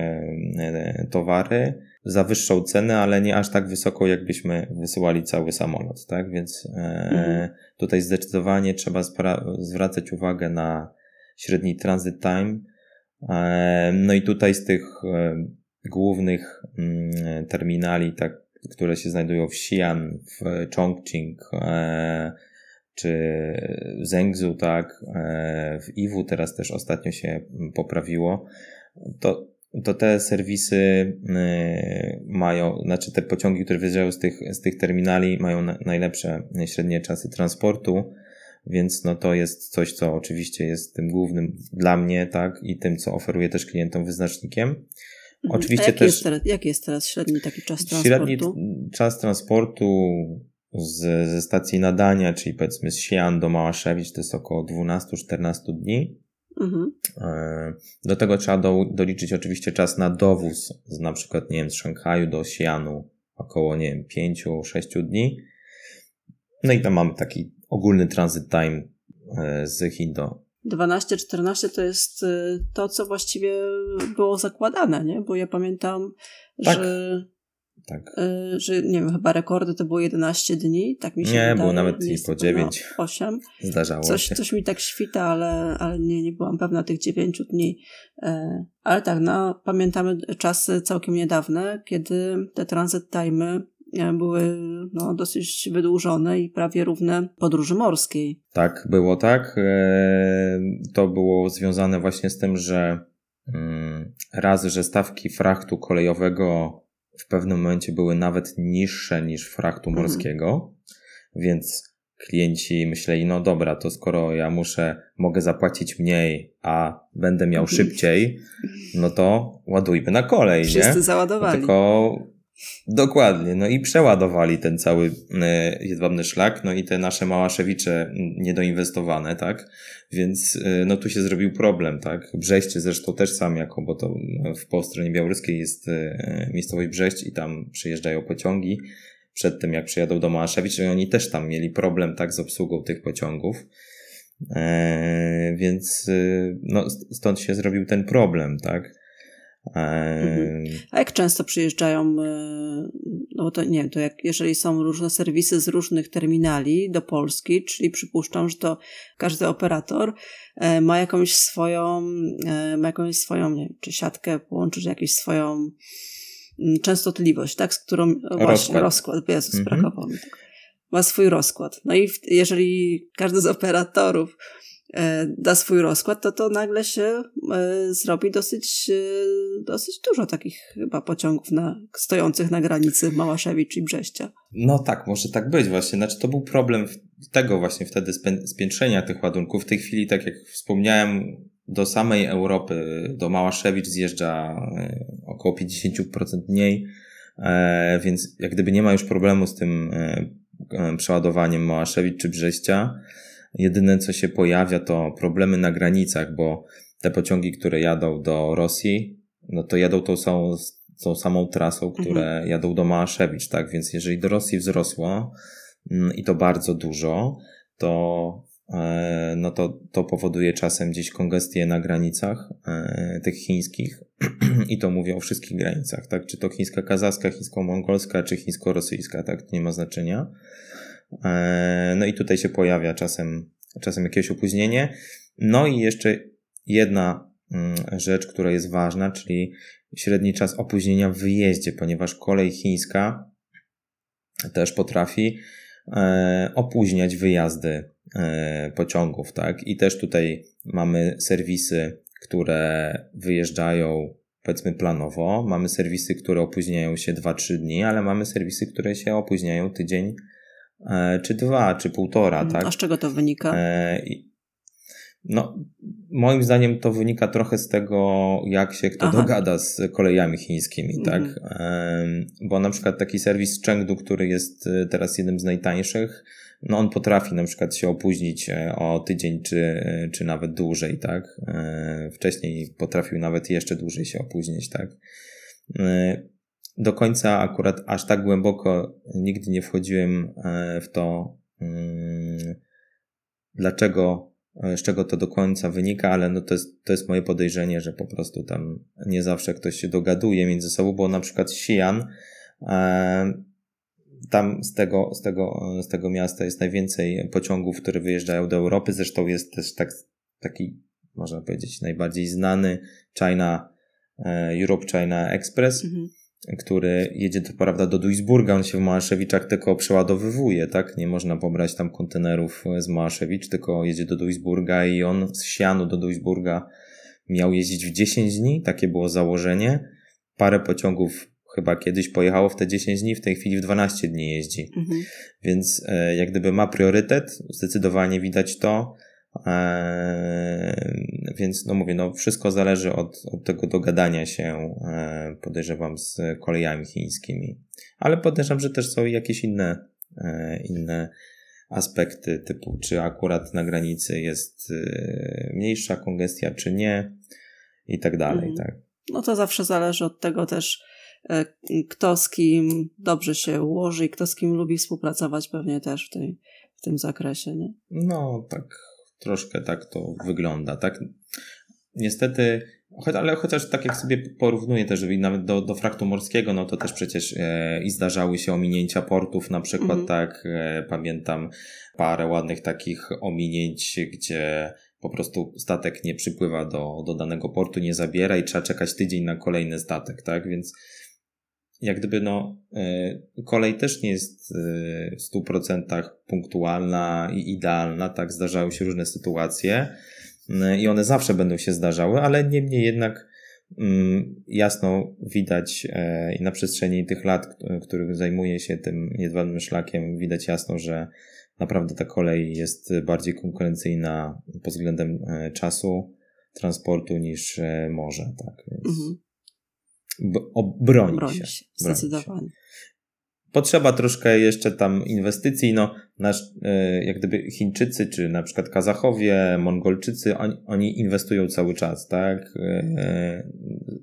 e, towary za wyższą cenę, ale nie aż tak wysoką, jakbyśmy wysyłali cały samolot, tak? Więc mhm. tutaj zdecydowanie trzeba zwracać uwagę na średni transit time, no i tutaj z tych głównych mm, terminali, tak, które się znajdują w Xi'an, w Chongqing, e, czy w Zhengzhou, tak, e, w Iwu teraz też ostatnio się poprawiło, to, to te serwisy e, mają, znaczy te pociągi, które wyjeżdżają z tych, z tych terminali mają najlepsze średnie czasy transportu, więc no to jest coś, co oczywiście jest tym głównym dla mnie, tak, i tym, co oferuję też klientom wyznacznikiem. Mhm. Oczywiście jaki też. Jest teraz, jaki jest teraz średni taki czas transportu? Średni czas transportu z, ze stacji nadania, czyli powiedzmy z Xi'an do Małaszewicz, to jest około 12-14 dni. Mhm. E, do tego trzeba do, doliczyć oczywiście czas na dowóz z na przykład, nie wiem, z Szanghaju do Xi'anu około, nie wiem, 5-6 dni. No i tam mamy taki ogólny transit time e, z Chin do 12-14 to jest e, to, co właściwie było zakładane, nie? Bo ja pamiętam, tak. że tak. E, że nie wiem, chyba rekordy to było 11 dni, tak mi się Nie, wydaje. było nawet i po 9. No, 8. Zdarzało coś, się. Coś mi tak świta, ale, ale nie, nie byłam pewna tych 9 dni. Ale tak, no, pamiętamy czasy całkiem niedawne, kiedy te transit time'y E, były no, dosyć wydłużone i prawie równe podróży morskiej. Tak, było tak. E, to było związane właśnie z tym, że mm, raz, że stawki frachtu kolejowego w pewnym momencie były nawet niższe niż frachtu mhm. morskiego, mhm. więc klienci myśleli, no dobra, to skoro ja muszę, mogę zapłacić mniej, a będę miał mhm. szybciej, no to ładujmy na kolej, Wszyscy nie? załadowali. No tylko Dokładnie, no i przeładowali ten cały e, jedwabny szlak, no i te nasze małaszewicze niedoinwestowane, tak? Więc e, no tu się zrobił problem, tak? Brzeście zresztą też sam jako, bo to no, w po stronie białoruskiej jest e, miejscowość Brześć i tam przyjeżdżają pociągi przed tym, jak przyjadą do Małaszewicz, i oni też tam mieli problem, tak, z obsługą tych pociągów. E, więc no, stąd się zrobił ten problem, tak? Mhm. A jak często przyjeżdżają, e, no to nie wiem, to jak, jeżeli są różne serwisy z różnych terminali do Polski, czyli przypuszczam, że to każdy operator e, ma jakąś swoją, e, ma jakąś swoją, nie wiem, czy siatkę połączyć, jakąś swoją mm, częstotliwość, tak, z którą rozkład. właśnie rozkład, Jezus, mhm. brakowało mi tego. Ma swój rozkład. No i jeżeli każdy z operatorów da swój rozkład, to to nagle się e, zrobi dosyć, e, dosyć dużo takich chyba pociągów na, stojących na granicy Małaszewicz i Brześcia. No tak, może tak być właśnie. Znaczy to był problem tego właśnie wtedy spiętrzenia tych ładunków. W tej chwili, tak jak wspomniałem, do samej Europy, do Małaszewicz zjeżdża około 50% mniej, więc jak gdyby nie ma już problemu z tym przeładowaniem Małaszewicz czy Brześcia. Jedyne, co się pojawia, to problemy na granicach, bo te pociągi, które jadą do Rosji, no to jadą tą samą, tą samą trasą, które mhm. jadą do Małaszewicz, tak? Więc jeżeli do Rosji wzrosło mm, i to bardzo dużo, to e, no to, to powoduje czasem gdzieś kongestię na granicach e, tych chińskich i to mówię o wszystkich granicach, tak? Czy to chińska-kazachska, chińsko-mongolska, czy chińsko-rosyjska, tak? To nie ma znaczenia. E, no i tutaj się pojawia czasem, czasem jakieś opóźnienie. No i jeszcze jedna mm, rzecz, która jest ważna, czyli średni czas opóźnienia w wyjeździe, ponieważ kolej chińska też potrafi e, opóźniać wyjazdy e, pociągów, tak? I też tutaj mamy serwisy, które wyjeżdżają powiedzmy planowo, mamy serwisy, które opóźniają się 2-3 dni, ale mamy serwisy, które się opóźniają tydzień czy dwa, czy półtora, mm, tak? A z czego to wynika? E, no, moim zdaniem to wynika trochę z tego, jak się kto Aha. dogada z kolejami chińskimi, mm tak? Bo na przykład taki serwis Chengdu, który jest e, teraz jednym z najtańszych, no on potrafi na przykład się opóźnić o tydzień, czy, czy nawet dłużej, tak? Wcześniej potrafił nawet jeszcze dłużej się opóźnić, tak? Do końca akurat aż tak głęboko nigdy nie wchodziłem e, w to, mm, dlaczego, e, z czego to do końca wynika, ale no to jest, to jest moje podejrzenie, że po prostu tam nie zawsze ktoś się dogaduje między sobą, bo na przykład Xi'an, e, tam z tego, z, tego, z tego miasta jest najwięcej pociągów, które wyjeżdżają do Europy. Zresztą jest też tak, taki, można powiedzieć, najbardziej znany China, Europe China Express. Mhm który jedzie to prawda do Duisburga, on się w Małaszewiczach tylko przeładowywuje, tak? Nie można pobrać tam kontenerów z Małaszewicz, tylko jedzie do Duisburga i on z Sianu do Duisburga miał jeździć w 10 dni, takie było założenie. Parę pociągów chyba kiedyś pojechało w te 10 dni, w tej chwili w 12 dni jeździ. Mhm. Więc e, jak gdyby ma priorytet, zdecydowanie widać to. Eee, więc no mówię, no wszystko zależy od, od tego dogadania się, e, podejrzewam, z kolejami chińskimi. Ale podejrzewam, że też są jakieś inne, e, inne aspekty, typu czy akurat na granicy jest mniejsza kongestia, czy nie i tak dalej, mhm. tak. No to zawsze zależy od tego też, kto z kim dobrze się ułoży i kto z kim lubi współpracować pewnie też w, tej, w tym zakresie, nie? No, tak troszkę tak to wygląda, tak? Niestety, ale chociaż tak jak sobie porównuję też nawet do, do fraktu morskiego, no to też przecież e, i zdarzały się ominięcia portów, na przykład mhm. tak, e, pamiętam parę ładnych takich ominięć, gdzie po prostu statek nie przypływa do, do danego portu, nie zabiera i trzeba czekać tydzień na kolejny statek, tak? Więc jak gdyby no, e, kolej też nie jest e, w 100% punktualna i idealna, tak, zdarzały się różne sytuacje e, i one zawsze będą się zdarzały, ale niemniej jednak mm, jasno widać i na przestrzeni tych lat, których zajmuje się tym jedwabnym szlakiem, widać jasno, że naprawdę ta kolej jest bardziej konkurencyjna pod względem czasu transportu niż morze, tak, więc mhm. Broni, broni się. się. Zdecydowanie. Się. Potrzeba troszkę jeszcze tam inwestycji, no nasz, e, jak gdyby Chińczycy, czy na przykład Kazachowie, Mongolczycy, oni, oni inwestują cały czas, tak? E,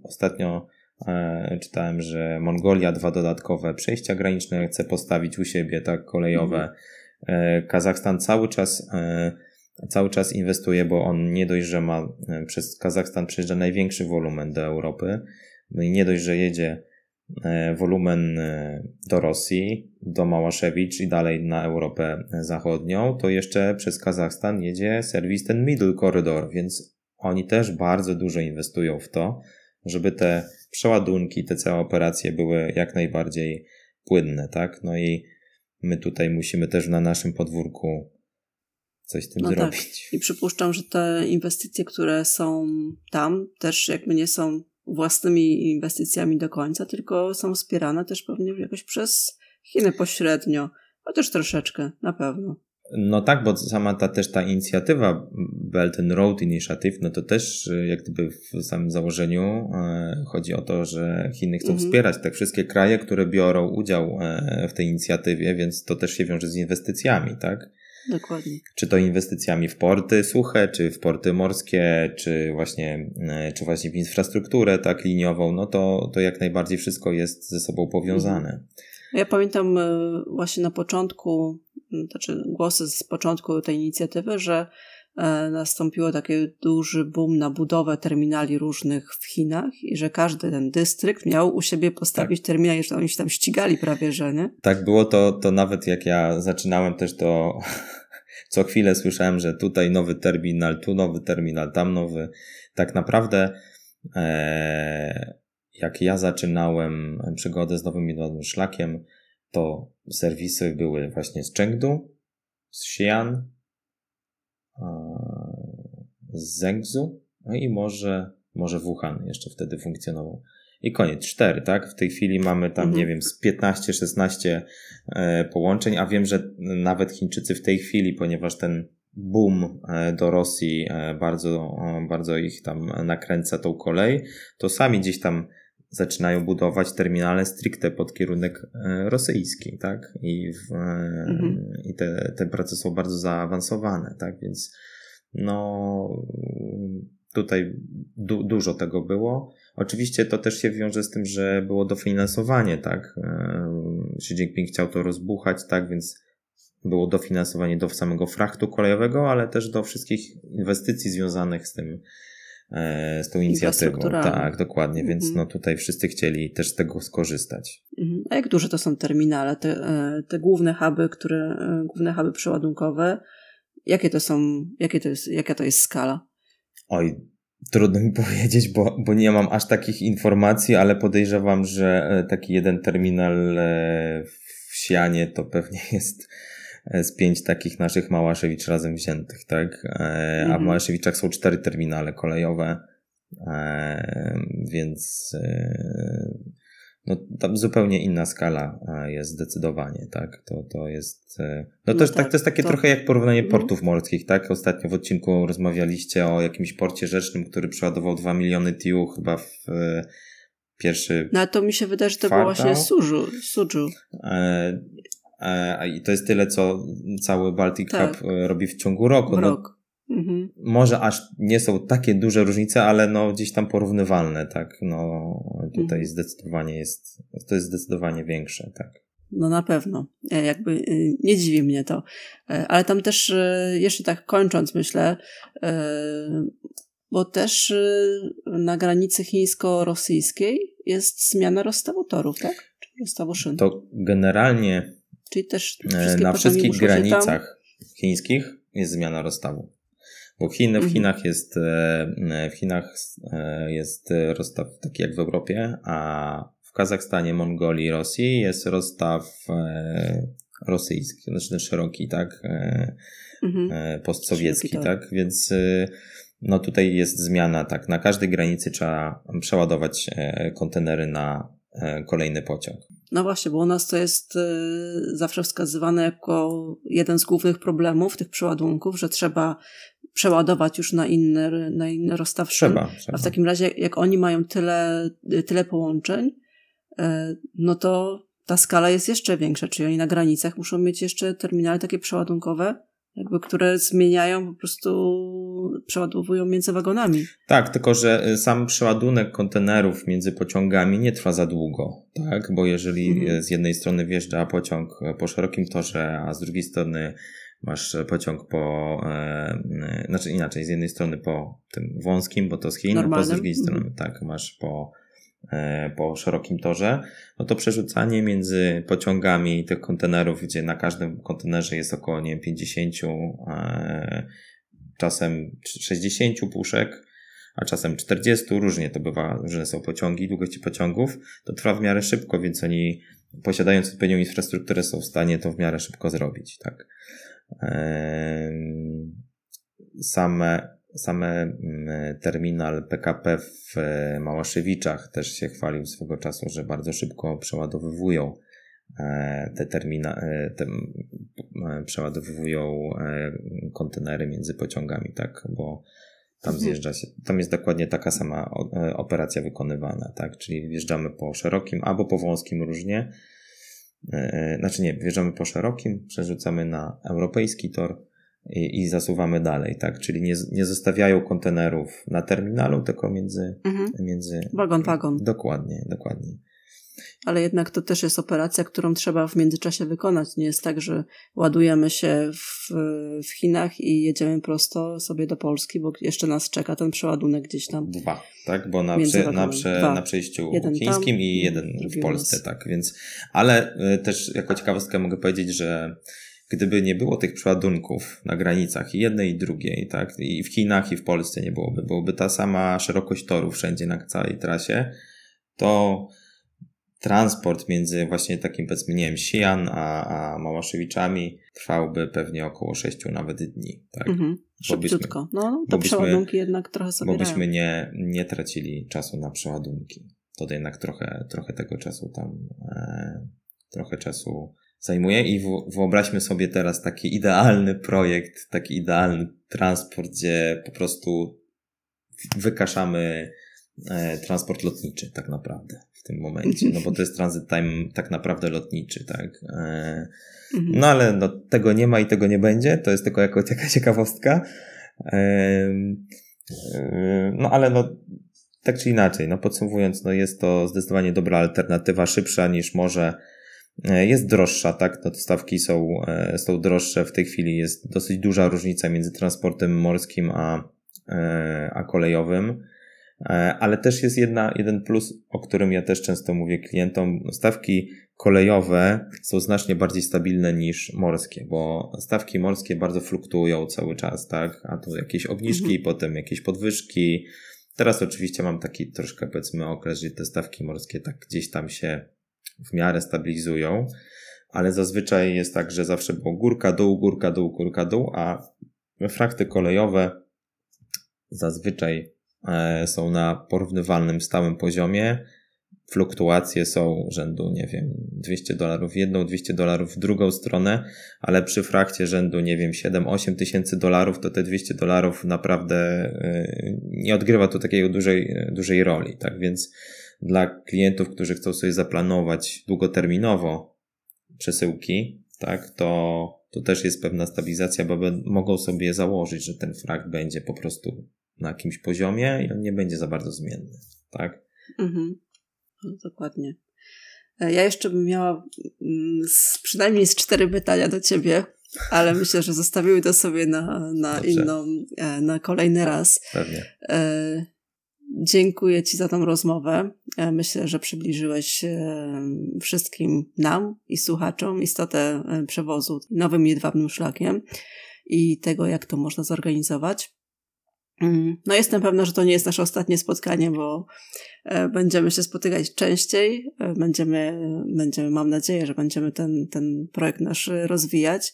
ostatnio e, czytałem, że Mongolia dwa dodatkowe przejścia graniczne chce postawić u siebie, tak, kolejowe. Kazachstan cały czas cały czas inwestuje, bo on nie dość, że ma przez Kazachstan przejeżdża największy wolumen do Europy, no i nie dość, że jedzie E, wolumen e, do Rosji, do Małaszewicz i dalej na Europę Zachodnią, to jeszcze przez Kazachstan jedzie serwis ten Middle Corridor, więc oni też bardzo dużo inwestują w to, żeby te przeładunki, te całe operacje były jak najbardziej płynne, tak? No i my tutaj musimy też na naszym podwórku coś z tym no tak. zrobić. Tak. I przypuszczam, że te inwestycje, które są tam, też jakby nie są własnymi inwestycjami do końca, tylko są wspierane też pewnie jakoś przez Chiny pośrednio, chociaż troszeczkę, na pewno. No tak, bo sama ta też ta inicjatywa Belt and Road Initiative, no to też jak gdyby w samym założeniu e, chodzi o to, że Chiny chcą mhm. wspierać te wszystkie kraje, które biorą udział e, w tej inicjatywie, więc to też się wiąże z inwestycjami, tak? Dokładnie. Czy to inwestycjami w porty suche, czy w porty morskie, czy właśnie, e, czy właśnie w infrastrukturę tak liniową, no to, to jak najbardziej wszystko jest ze sobą powiązane. Ja pamiętam e, właśnie na początku, znaczy głosy z początku tej inicjatywy, że e, nastąpiło taki duży boom na budowę terminali różnych w Chinach i że każdy ten dystrykt miał u siebie postawić tak. terminal, że oni się tam ścigali prawie, że nie? Tak było to, to nawet jak ja zaczynałem też to co chwilę słyszałem, że tutaj nowy terminal, tu nowy terminal, tam nowy. Tak naprawdę, e, jak ja zaczynałem przygodę z nowym i nowym szlakiem, to serwisy były właśnie z Chengdu, z Xi'an, z Zhengzhou, no i może, może Wuhan jeszcze wtedy funkcjonował i koniec, cztery, tak? W tej chwili mamy tam, mhm. nie wiem, z 15-16 e, połączeń, a wiem, że nawet Chińczycy w tej chwili, ponieważ ten boom e, do Rosji e, bardzo, bardzo ich tam nakręca tą kolej, to sami gdzieś tam zaczynają budować terminale stricte pod kierunek rosyjski, tak? I, w, mhm. i te, te prace są bardzo zaawansowane, tak? Więc no tutaj du dużo tego było. Oczywiście to też się wiąże z tym, że było dofinansowanie, tak? Xi Jinping chciał to rozbuchać, tak? Więc było dofinansowanie do samego frachtu kolejowego, ale też do wszystkich inwestycji związanych z tym, e, z tą inicjatywą. Tak, dokładnie, więc mhm. no tutaj wszyscy chcieli też z tego skorzystać. Mhm. A jak duże to są terminale, te, e, te główne huby, które, e, główne huby przeładunkowe, jakie to są, jakie to jest, jaka to jest skala? Oj, Trudno mi powiedzieć, bo, bo nie mam aż takich informacji, ale podejrzewam, że e, taki jeden terminal e, w Sianie to pewnie jest e, z pięć takich naszych Małaszewicz razem wziętych, tak? A w mhm. Małaszewiczach są cztery terminale kolejowe, więc no tam zupełnie inna skala jest zdecydowanie, tak? To, to jest, e, no, no też tak, tak, to jest takie to... trochę jak porównanie mhm. portów morskich, tak? Ostatnio w odcinku rozmawialiście o jakimś porcie rzecznym, który przeładował 2 miliony TIU chyba w e, pierwszy No to mi się wydaje, że to było właśnie Suju. Suju. E, e, I to jest tyle, co cały Baltic tak. E, robi w ciągu roku. No. Mhm. Może aż nie są takie duże różnice, ale no gdzieś tam porównywalne, tak? No tutaj mhm. zdecydowanie jest, to jest zdecydowanie większe, tak. No na pewno. E, jakby e, nie dziwi mnie to. E, ale tam też jeszcze tak kończąc myślę, bo też na granicy chińsko-rosyjskiej jest zmiana rozstawu torów, tak? Czy rozstawu szyn? To generalnie Czyli też na wszystkich granicach tam... chińskich jest zmiana rozstawu. Bo Chiny, w mhm. Chinach jest, e, w Chinach e, jest rozstaw taki jak w Europie, a w Kazachstanie, Mongolii, Rosji jest rozstaw e, rosyjski, znaczy szeroki, tak? Mhm. Postsowiecki, tak. tak? Więc no tutaj jest zmiana, tak? Na każdej granicy trzeba przeładować kontenery na kolejny pociąg. No właśnie, bo u nas to jest zawsze wskazywane jako jeden z głównych problemów tych przeładunków, że trzeba przeładować już na inny, na inny rozstaw trzeba, trzeba. A w takim razie, jak oni mają tyle, tyle połączeń, y, no to ta skala jest jeszcze większa, czyli oni na granicach muszą mieć jeszcze terminale takie przeładunkowe, jakby, które zmieniają, po prostu przeładowują między wagonami. Tak, tylko że y, sam przeładunek kontenerów między pociągami nie trwa za długo, tak? Bo jeżeli mhm. z jednej strony wjeżdża pociąg po szerokim torze, a z drugiej strony masz pociąg po, e, e, znaczy inaczej, z jednej strony po tym wąskim, bo to z Chin, Normalnym. a z drugiej strony, mhm. tak, masz po E, po szerokim torze, no to przerzucanie między pociągami tych kontenerów, gdzie na każdym kontenerze jest około nie wiem, 50, e, czasem 60 puszek, a czasem 40, różnie to bywa, różne są pociągi, długości pociągów, to trwa w miarę szybko, więc oni posiadając odpowiednią infrastrukturę są w stanie to w miarę szybko zrobić, tak. Same Same mm, terminal PKP w e, Małaszewiczach też się chwalił swego czasu, że bardzo szybko przeładowywują e, te terminale, te, przeładowywują e, kontenery między pociągami, tak, bo tam mhm. zjeżdża się, tam jest dokładnie taka sama operacja wykonywana, tak, czyli wjeżdżamy po szerokim albo po wąskim różnie, znaczy nie, wjeżdżamy po szerokim, przerzucamy na europejski tor, i, i zasuwamy dalej, tak? Czyli nie, nie zostawiają kontenerów na terminalu, tylko między, mhm. między. Wagon, wagon. Dokładnie, dokładnie. Ale jednak to też jest operacja, którą trzeba w międzyczasie wykonać. Nie jest tak, że ładujemy się w, w Chinach i jedziemy prosto sobie do Polski, bo jeszcze nas czeka ten przeładunek gdzieś tam. Dwa, tak? Bo na, prze, na, prze, na przejściu jeden chińskim tam, i jeden w Polsce, tak. Więc, ale y, też jako ciekawostkę mogę powiedzieć, że gdyby nie było tych przeładunków na granicach i jednej i drugiej, tak, i w Chinach i w Polsce nie byłoby, byłoby ta sama szerokość torów wszędzie na całej trasie, to transport między właśnie takim powiedzmy, nie wiem, Xi'an a, a Małaszewiczami trwałby pewnie około 6 nawet dni, tak. Mhm. Szybciutko. No, to przeładunki jednak trochę sobie Bo byśmy nie, nie tracili czasu na przeładunki. To jednak trochę, trochę tego czasu tam, e, trochę czasu zajmuje i wyobraźmy sobie teraz taki idealny projekt, taki idealny transport, gdzie po prostu wykaszamy e, transport lotniczy tak naprawdę tym momencie, no bo to jest transit time tak naprawdę lotniczy, tak. E, no ale no, tego nie ma i tego nie będzie, to jest tylko jako taka ciekawostka. E, no ale no tak czy inaczej, no podsumowując, no jest to zdecydowanie dobra alternatywa, szybsza niż może E, jest droższa, tak? No, stawki są, e, są droższe. W tej chwili jest dosyć duża różnica między transportem morskim a, e, a kolejowym. Ale też jest jedna, jeden plus, o którym ja też często mówię klientom. Stawki kolejowe są znacznie bardziej stabilne niż morskie, bo stawki morskie bardzo fluktuują cały czas, tak? A to jakieś obniżki, mhm. potem jakieś podwyżki. Teraz oczywiście mam taki troszkę powiedzmy okres, że te stawki morskie tak gdzieś tam się w miarę stabilizują, ale zazwyczaj jest tak, że zawsze było górka, dół, górka, dół, górka, dół, a frakty kolejowe zazwyczaj e, są na porównywalnym, stałym poziomie. Fluktuacje są rzędu, nie wiem, 200 dolarów w jedną, 200 dolarów w drugą stronę, ale przy frakcie rzędu, nie wiem, 7-8 tysięcy dolarów, to te 200 dolarów naprawdę e, nie odgrywa tu takiej dużej, dużej roli, tak? Więc dla klientów, którzy chcą sobie zaplanować długoterminowo przesyłki, tak, to, to też jest pewna stabilizacja, bo mogą sobie założyć, że ten frak będzie po prostu na jakimś poziomie i on nie będzie za bardzo zmienny, tak? Mhm. No, dokładnie. E, ja jeszcze bym miała mm, z, przynajmniej z cztery pytania do ciebie, ale myślę, że zostawiły to sobie na, na inną, e, na kolejny raz. Pewnie. E, Dziękuję Ci za tą rozmowę. Myślę, że przybliżyłeś wszystkim nam i słuchaczom istotę przewozu nowym jedwabnym szlakiem i tego, jak to można zorganizować. Mm, no, jestem pewna, że to nie jest nasze ostatnie spotkanie, bo będziemy się spotykać częściej. Będziemy, będziemy mam nadzieję, że będziemy ten, ten projekt nasz rozwijać.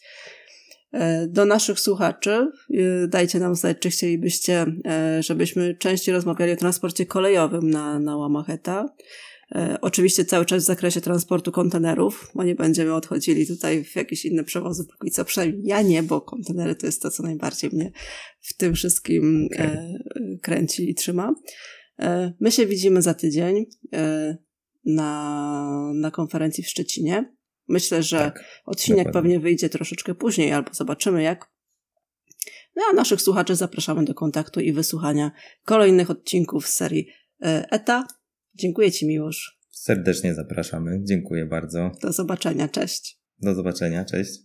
E, do naszych słuchaczy e, dajcie nam znać, czy chcielibyście, e, żebyśmy częściej rozmawiali o transporcie kolejowym na, na łamach. E, oczywiście cały czas w zakresie transportu kontenerów, bo nie będziemy odchodzili tutaj w jakieś inne przewozy, póki co przynajmniej ja nie, bo kontenery to jest to, co najbardziej mnie w tym wszystkim okay. e, kręci i trzyma. E, my się widzimy za tydzień na, na konferencji w Szczecinie. Myślę, że tak, odcinek dokładnie. pewnie wyjdzie troszeczkę później, albo zobaczymy jak. No a naszych słuchaczy zapraszamy do kontaktu i wysłuchania kolejnych odcinków z serii ETA. Dziękuję Ci, Miłosz. Serdecznie zapraszamy. Dziękuję bardzo. Do zobaczenia. Cześć. Do zobaczenia. Cześć.